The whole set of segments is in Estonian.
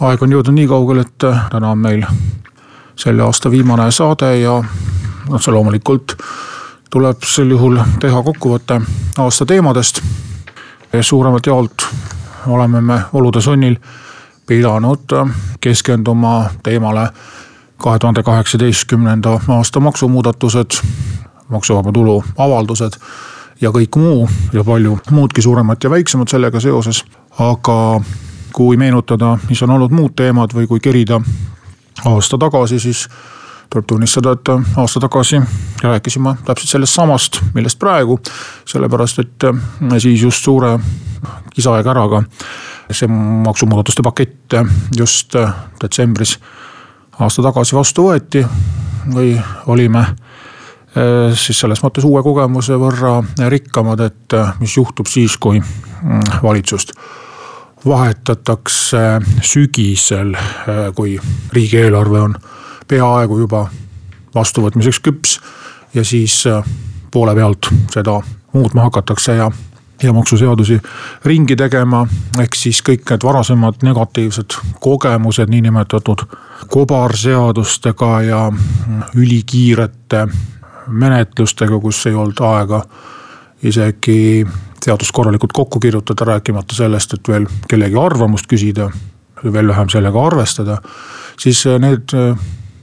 aeg on jõudnud nii kaugele, et äh, täna on meil selle aasta viimane saade ja otse loomulikult tuleb sel juhul teha kokkuvõte aasta teemadest. suuremalt jaolt oleme me olude sunnil pidanud äh, keskenduma teemale kahe tuhande kaheksateistkümnenda aasta maksumuudatused, maksuvaba tulu avaldused ja kõik muu ja palju muudki suuremat ja väiksemat sellega seoses, aga kui meenutada, mis on olnud muud teemad või kui kerida aasta tagasi, siis tuleb tunnistada, et aasta tagasi rääkisime täpselt sellest samast, millest praegu. sellepärast, et siis just suure kisaega-äraga see maksumuudatuste pakett just detsembris aasta tagasi vastu võeti või olime eh, siis selles mõttes uue kogemuse võrra rikkamad, et mis juhtub siis, kui mm, valitsust vahetatakse sügisel, kui riigieelarve on peaaegu juba vastuvõtmiseks küps. ja siis äh, poole pealt seda muutma hakatakse ja, ja maksuseadusi ringi tegema. ehk siis kõik need varasemad negatiivsed kogemused niinimetatud kobarseadustega ja ülikiirete menetlustega, kus ei olnud aega isegi seadust korralikult kokku kirjutada, rääkimata sellest, et veel kellegi arvamust küsida. veel vähem sellega arvestada, siis äh, need äh,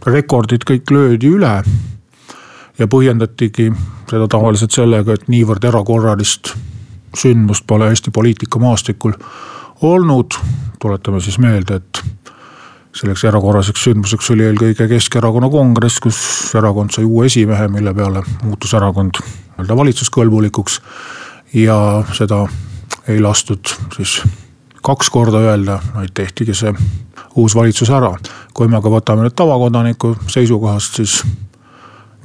rekordid kõik löödi üle. ja põhjendatigi seda tavaliselt sellega, et niivõrd erakorralist sündmust pole Eesti poliitikamaastikul olnud. tuletame siis meelde, et selleks erakorraliseks sündmuseks oli eelkõige Keskerakonna kongress, kus erakond sai uue esimehe, mille peale muutus erakond nii-öelda valitsuskõlbulikuks ja seda ei lastud siis kaks korda öelda, vaid tehtigi see uus valitsus ära. kui me aga võtame nüüd tavakodaniku seisukohast, siis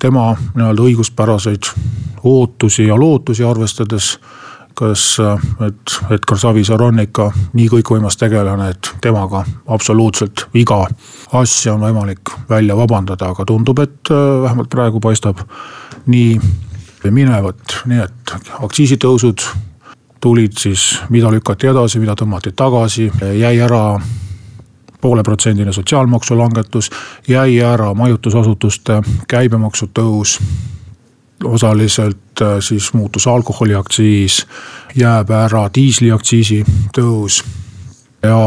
tema nii-öelda õiguspäraseid ootusi ja lootusi arvestades kas, et Edgar Savisaar on ikka nii kõikvõimas tegelane, et temaga absoluutselt iga asja on võimalik välja vabandada, aga tundub, et äh, vähemalt praegu paistab nii minevat, nii et aktsiisitõusud tulid siis, mida lükati edasi, mida tõmmati tagasi, jäi ära pooleprotsendine sotsiaalmaksu langetus, jäi ära majutusasutuste käibemaksu tõus. osaliselt äh, siis muutus alkoholiaktsiis, jääb ära diisliaktsiisi tõus ja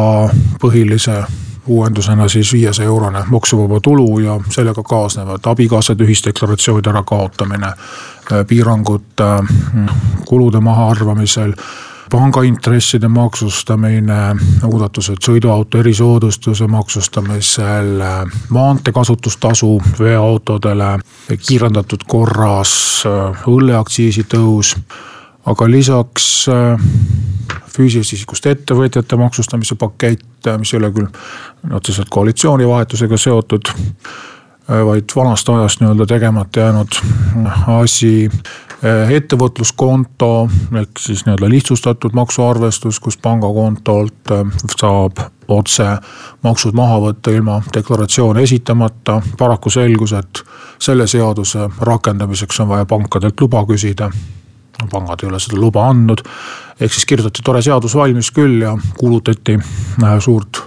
põhilise uuendusena siis viiesaja eurone maksuvaba tulu ja sellega kaasnevad abikaasade ühisdeklaratsioonide ärakaotamine, piirangud äh, kulude mahaarvamisel pangaintresside maksustamine, muudatused sõiduauto erisoodustuse maksustamisel, maantee kasutustasu veoautodele, kiirendatud korras äh, õlleaktsiisi tõus. aga lisaks füüsilisest isikust ettevõtjate maksustamise pakett, mis ei ole küll otseselt koalitsioonivahetusega seotud vaid vanast ajast nii-öelda tegemata jäänud asi. ettevõtluskonto ehk siis nii-öelda lihtsustatud maksuarvestus, kus pangakontolt saab otse maksud maha võtta ilma deklaratsiooni esitamata. paraku selgus, et selle seaduse rakendamiseks on vaja pankadelt luba küsida pangad ei ole seda luba andnud. ehk siis kirjutati tore seadus valmis küll ja kuulutati äh, suurt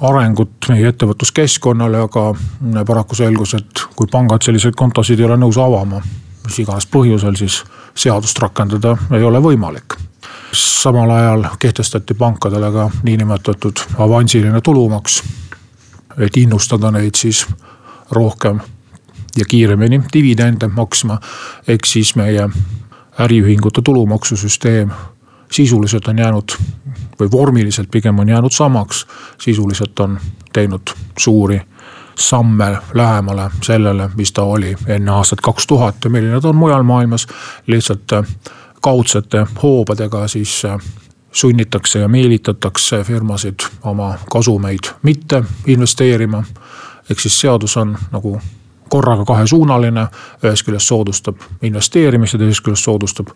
arengut meie ettevõtluskeskkonnale, aga äh, paraku selgus, et kui pangad selliseid kontosid ei ole nõus avama, mis iganes põhjusel, siis seadust rakendada ei ole võimalik. samal ajal kehtestati pankadele ka niinimetatud avansiline tulumaks, et innustada neid siis rohkem ja kiiremini dividende maksma. ehk siis meie äriühingute tulumaksusüsteem sisuliselt on jäänud või vormiliselt pigem on jäänud samaks. sisuliselt on teinud suuri samme lähemale sellele, mis ta oli enne aastat kaks tuhat ja milline ta on mujal maailmas. lihtsalt äh, kaudsete hoobadega siis äh, sunnitakse ja meelitatakse firmasid oma kasumeid mitte investeerima. ehk siis seadus on nagu korraga kahesuunaline, ühest küljest soodustab investeerimist ja teisest küljest soodustab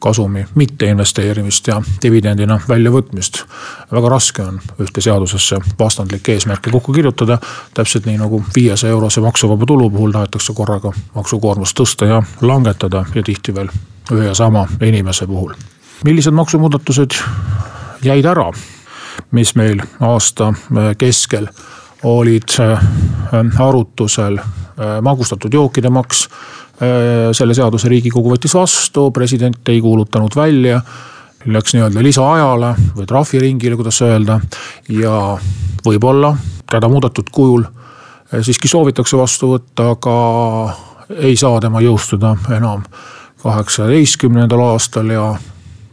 kasumi mitteinvesteerimist ja dividendina väljavõtmist. väga raske on ühte seadusesse vastandlikke eesmärke kokku kirjutada. täpselt nii nagu viiesaja eurose maksuvaba tulu puhul tahetakse korraga maksukoormust tõsta ja langetada ja tihti veel ühe ja sama inimese puhul. millised maksumuudatused jäid ära, mis meil aasta keskel olid äh, arutusel äh, magustatud jookide maks Äh, selle seaduse riigikogu võttis vastu, president ei kuulutanud välja. Läks nii-öelda lisaajale või trahviringile, kuidas öelda ja võib-olla teda muudetud kujul äh, siiski soovitakse vastu võtta, aga ei saa tema jõustuda enam kaheksateistkümnendal aastal ja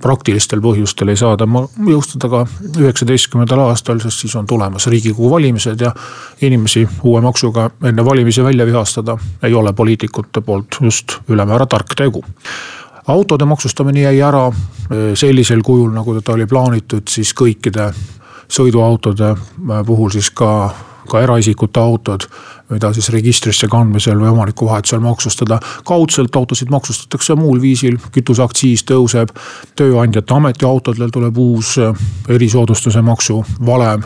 praktilistel põhjustel ei saa ta jõustuda ka üheksateistkümnendal aastal, sest siis on tulemas riigikogu valimised ja inimesi uue maksuga enne valimisi välja vihastada ei ole poliitikute poolt just ülemäära tark tegu. Autode maksustamine jäi ära eh, sellisel kujul, nagu teda oli plaanitud, siis kõikide sõiduautode eh, puhul siis ka ka eraisikute autod, mida siis registrisse kandmisel või omanikuvahetusel maksustada. kaudselt autosid maksustatakse muul viisil, kütuseaktsiis tõuseb, tööandjate ametiautodel tuleb uus eh, erisoodustuse maksu valem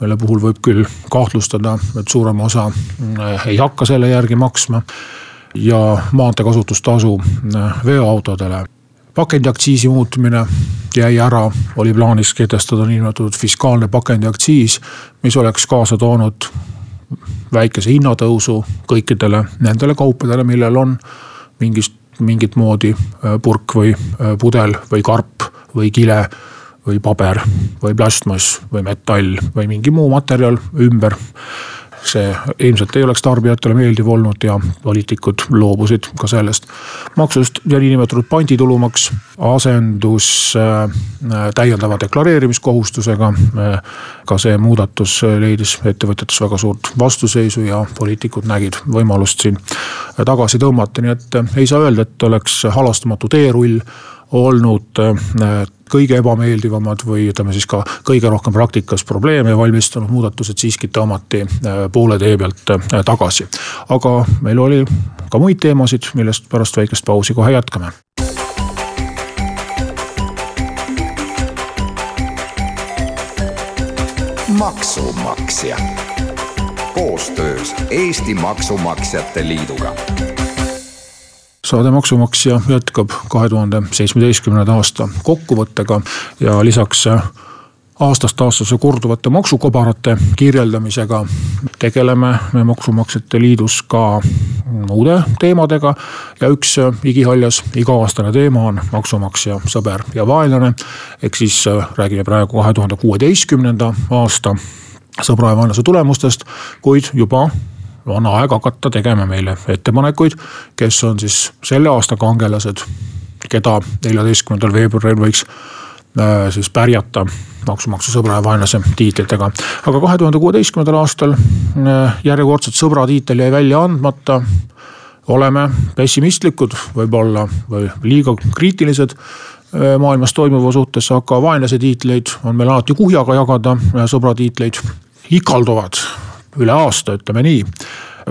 mille puhul võib küll kahtlustada, et suurem osa eh, ei hakka selle järgi maksma. ja maanteekasutustasu eh, veoautodele pakendiaktsiisi muutmine jäi ära, oli plaanis kehtestada niinimetatud fiskaalne pakendiaktsiis, mis oleks kaasa toonud väikese hinnatõusu kõikidele nendele kaupadele, millel on mingist, mingit moodi äh, purk või äh, pudel või karp või kile või paber või plastmass või metall või mingi muu materjal ümber see ilmselt ei oleks tarbijatele meeldiv olnud ja poliitikud loobusid ka sellest maksust ja niinimetatud panditulumaks asendus äh, täiendava deklareerimiskohustusega. Äh, ka see muudatus leidis ettevõtjates väga suurt vastuseisu ja poliitikud nägid võimalust siin tagasi tõmmata, nii et ei saa öelda, et oleks halastamatu teerull olnud äh, kõige ebameeldivamad või ütleme siis ka kõige rohkem praktikas probleeme valmistanud muudatused siiski tõmmati äh, poole tee pealt äh, tagasi. aga meil oli ka muid teemasid, millest pärast väikest pausi kohe jätkame. maksumaksja koostöös Eesti Maksumaksjate Liiduga saade Maksumaksja jätkab kahe tuhande seitsmeteistkümnenda aasta kokkuvõttega ja lisaks aastast aastasse korduvate maksukobarate kirjeldamisega tegeleme me Maksumaksjate Liidus ka muude teemadega. ja üks igihaljas iga-aastane teema on maksumaksja sõber ja vaenlane. ehk siis räägime praegu kahe tuhande kuueteistkümnenda aasta sõbra ja vaenlase tulemustest, kuid juba on aeg hakata tegema meile ettepanekuid, kes on siis selle aasta kangelased, keda neljateistkümnendal veebruaril võiks äh, siis pärjata maksumaksja sõbra ja vaenlase tiitlitega. aga kahe tuhande kuueteistkümnendal aastal äh, järjekordselt sõbra tiitel jäi välja andmata. oleme pessimistlikud võib-olla või liiga kriitilised äh, maailmas toimuva suhtes, aga vaenlase tiitleid on meil alati kuhjaga jagada, sõbra tiitleid ikalduvad üle aasta, ütleme nii.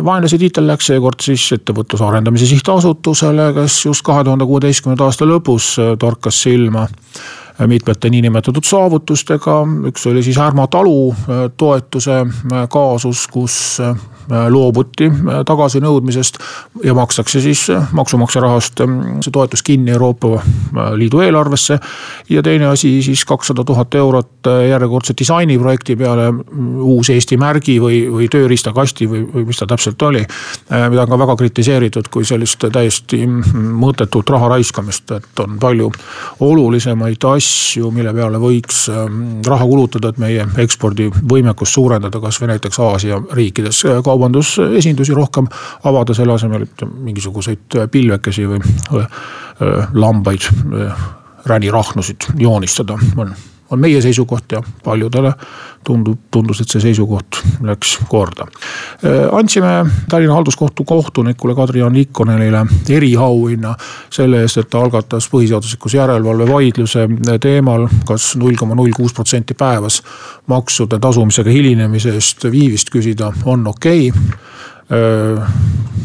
Vaenlase tiitel läks seekord siis ettevõtluse arendamise sihtasutusele, kes just kahe tuhande kuueteistkümnenda aasta lõpus torkas silma mitmete niinimetatud saavutustega, üks oli siis Härma talu toetuse kaasus, kus Äh, loobuti äh, tagasinõudmisest ja makstakse siis äh, maksumaksja rahast see toetus kinni Euroopa Liidu eelarvesse. ja teine asi siis kakssada tuhat eurot järjekordse disainiprojekti peale, uus Eesti märgi või, või tööriistakasti või, või mis ta täpselt oli. mida on ka väga kritiseeritud kui sellist täiesti mõttetut raha raiskamist, et on palju olulisemaid asju, mille peale võiks raha kulutada, et meie ekspordivõimekust suurendada, kasvõi näiteks Aasia riikides kaubandusesindusi rohkem avada, selle asemel, mingisuguseid pilvekesi või lambaid, ränirahnusid joonistada, on on meie seisukoht ja paljudele tundub, tundus, et see seisukoht läks korda. andsime Tallinna halduskohtu kohtunikule Kadri-Jaan Ikkonenile eriauhinna selle eest, et ta algatas põhiseaduslikkuse järelevalve vaidluse teemal kas, kas null koma null kuus protsenti päevas maksude tasumisega hilinemise eest viivist küsida on okei okay.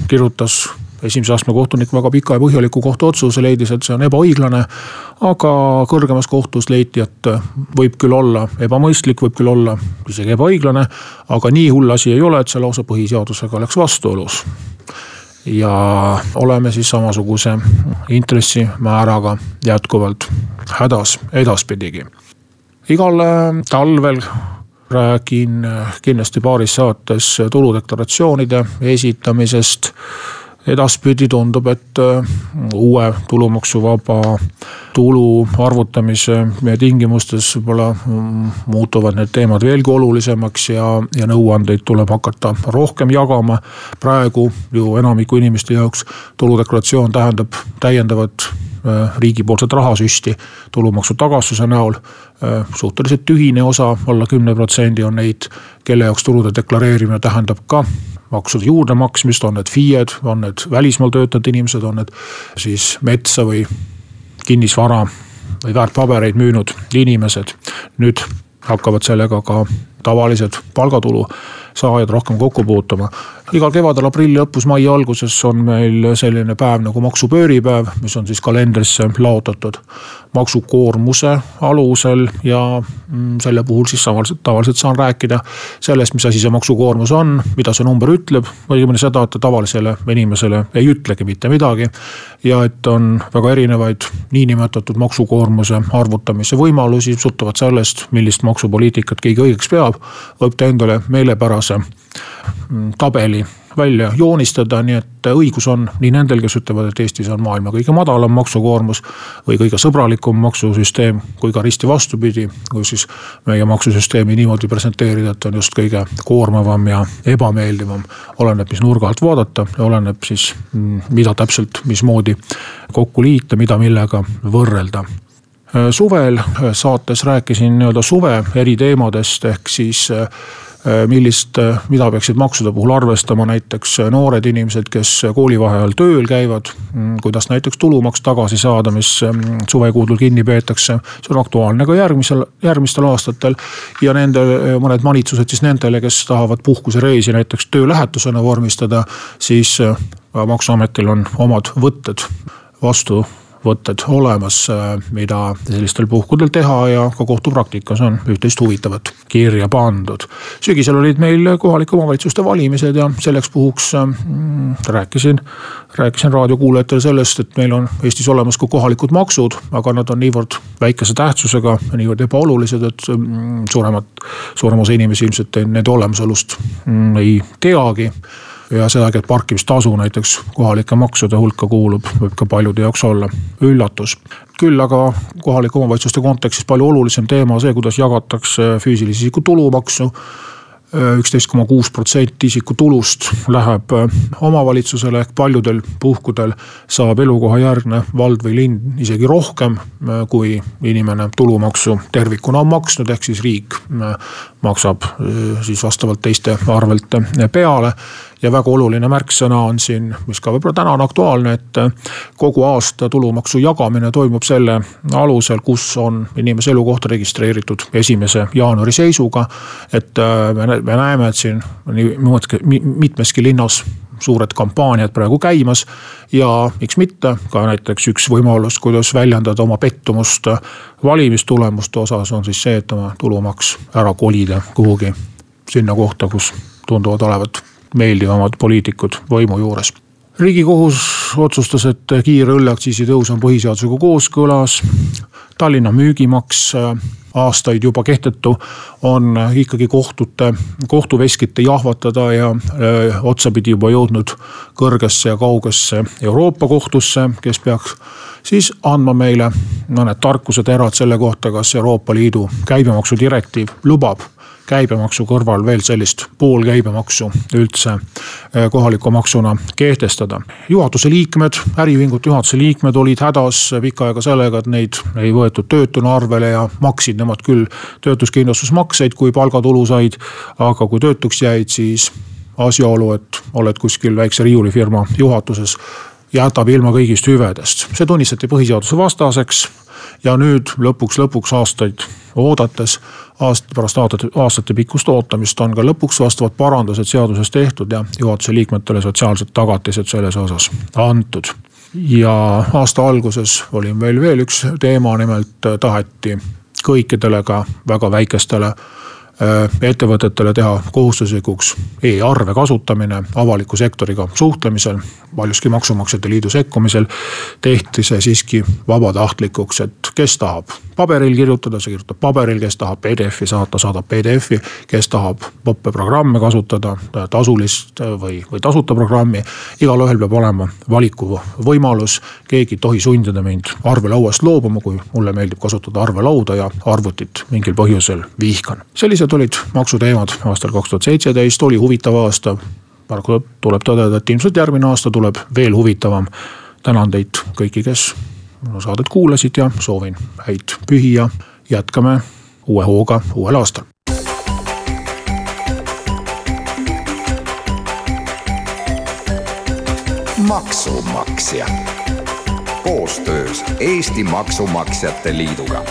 kirjutas esimese astme kohtunik väga pika ja põhjaliku kohtuotsuse, leidis, et see on ebaõiglane. aga kõrgemas kohtus leiti, et võib küll olla ebamõistlik, võib küll olla isegi ebaõiglane, aga nii hull asi ei ole, et see lausa põhiseadusega oleks vastuolus ja oleme siis samasuguse intressimääraga jätkuvalt hädas edaspidigi. igal talvel räägin kindlasti paaris saates tuludeklaratsioonide esitamisest edaspidi tundub, et äh, uue tulumaksuvaba tulu arvutamise tingimustes võib-olla mm, muutuvad need teemad veelgi olulisemaks ja, ja nõuandeid tuleb hakata rohkem jagama. praegu ju enamiku inimeste jaoks tuludeklaratsioon tähendab täiendavat äh, riigipoolset rahasüsti tulumaksu tagasuse näol. Äh, suhteliselt tühine osa, alla kümne protsendi on neid, kelle jaoks tulude deklareerimine tähendab ka maksude juurdemaksmist, on need FIE-d, on need välismaal töötavad inimesed, on need siis metsa või kinnisvara või väärtpabereid müünud inimesed. nüüd hakkavad sellega ka tavalised palgatulu saajad rohkem kokku puutuma. Igal kevadel aprilli lõpus, mai alguses on meil selline päev nagu maksupööripäev, mis on siis kalendrisse laotatud maksukoormuse alusel ja mm, selle puhul siis tavaliselt, tavaliselt saan rääkida sellest, mis asi see maksukoormus on, mida see number ütleb. õigemini seda, et ta tavalisele inimesele ei ütlegi mitte midagi. ja et on väga erinevaid niinimetatud maksukoormuse arvutamise võimalusi, sõltuvalt sellest, millist maksupoliitikat keegi õigeks peab. võib ta endale meelepärase mm, tabeli välja joonistada, nii et õigus on nii nendel, kes ütlevad, et Eestis on maailma kõige madalam maksukoormus või kõige sõbralikum maksusüsteem, kui ka risti vastupidi, kui siis meie maksusüsteemi niimoodi presenteerida, et on just kõige koormavam ja ebameeldivam. oleneb, mis nurga alt vaadata ja oleneb siis, mm, mida täpselt, mismoodi kokku liita, mida millega võrrelda suvel saates rääkisin nii-öelda suve eri teemadest, ehk siis millist, äh, mida peaksid maksude puhul arvestama näiteks äh, noored inimesed, kes koolivaheajal tööl käivad. Mm, kuidas näiteks tulumaks tagasi saada, mis mm, suvekuudel kinni peetakse, see on aktuaalne ka järgmisel, järgmistel aastatel. ja nende mõned manitsused siis nendele, kes tahavad puhkusereisi näiteks töölähetusena vormistada, siis maksuametil on omad võtted vastu võtted olemas, äh, mida sellistel puhkudel teha ja ka kohtupraktikas on üht-teist huvitavat kirja pandud. sügisel olid meil kohalike omavalitsuste valimised ja selleks puhuks mm, rääkisin, rääkisin raadiokuulajatele sellest, et meil on Eestis olemas ka kohalikud maksud, aga nad on niivõrd väikese tähtsusega ja niivõrd ebaolulised, et mm, suuremat, suurem osa inimesi ilmselt nende olemasolust mm, ei teagi ja sedagi, et parkimistasu näiteks kohalike maksude hulka kuulub, võib ka paljude jaoks olla üllatus. küll aga kohalike omavalitsuste kontekstis palju olulisem teema see, kuidas jagatakse füüsilise isiku tulumaksu üksteist koma kuus protsenti isiku tulust läheb omavalitsusele ehk paljudel puhkudel saab elukohajärgne vald või linn isegi rohkem, kui inimene tulumaksu tervikuna on maksnud, ehk siis riik maksab siis vastavalt teiste arvelt peale ja väga oluline märksõna on siin, mis ka võib-olla täna on aktuaalne, et kogu aasta tulumaksu jagamine toimub selle alusel, kus on inimese elukoht registreeritud esimese jaanuari seisuga. et me näeme, et siin nii mitmeski linnas suured kampaaniad praegu käimas. ja miks mitte, ka näiteks üks võimalus, kuidas väljendada oma pettumust valimistulemuste osas on siis see, et oma tulumaks ära kolida kuhugi sinna kohta, kus tunduvad olevat meeldivamad poliitikud võimu juures. riigikohus otsustas, et kiire õlleaktsiisi tõus on põhiseadusega kooskõlas. Tallinna müügimaks aastaid juba kehtetu, on ikkagi kohtute, kohtuveskite jahvatada ja öö, äh, otsapidi juba jõudnud kõrgesse ja kaugesse Euroopa kohtusse, kes peaks siis andma meile mõned tarkuseterad selle kohta, kas Euroopa Liidu käibemaksudirektiiv lubab käibemaksu kõrval veel sellist poolkäibemaksu üldse äh, kohaliku maksuna kehtestada. juhatuse liikmed, äriühingute juhatuse liikmed olid hädas pikka aega sellega, et neid ei võetud töötuna arvele ja maksid nemad küll töötuskindlustusmakseid, kui palgatulu said. aga kui töötuks jäid, siis asjaolu, et oled kuskil väikse riiulifirma juhatuses jätab ilma kõigist hüvedest. see tunnistati põhiseaduse vastaseks ja nüüd lõpuks, lõpuks aastaid oodates, aasta pärast aastate, aastate pikkust ootamist on ka lõpuks vastavad parandused seaduses tehtud ja juhatuse liikmetele sotsiaalsed tagatised selles osas antud. ja aasta alguses oli meil veel üks teema, nimelt taheti kõikidele ka väga väikestele ettevõtetele teha kohustuslikuks e-arve kasutamine avaliku sektoriga suhtlemisel, paljuski maksumaksjate liidu sekkumisel. tehti see siiski vabatahtlikuks, et kes tahab paberil kirjutada, see kirjutab paberil, kes tahab PDF-i saata, saadab PDF-i. kes tahab poppe programme kasutada, tasulist või, või tasuta programmi. igalühel peab olema valikuvõimalus, keegi ei tohi sundida mind arvelauast loobuma, kui mulle meeldib kasutada arvelauda ja arvutit mingil põhjusel vihkan. sellised sellised olid maksuteemad aastal kaks tuhat seitseteist, oli huvitav aasta. paraku tuleb tõdeda, et ilmselt järgmine aasta tuleb veel huvitavam. tänan teid kõiki, kes saadet kuulasid ja soovin häid pühi ja jätkame uue hooga uuel aastal. maksumaksja koostöös Eesti Maksumaksjate Liiduga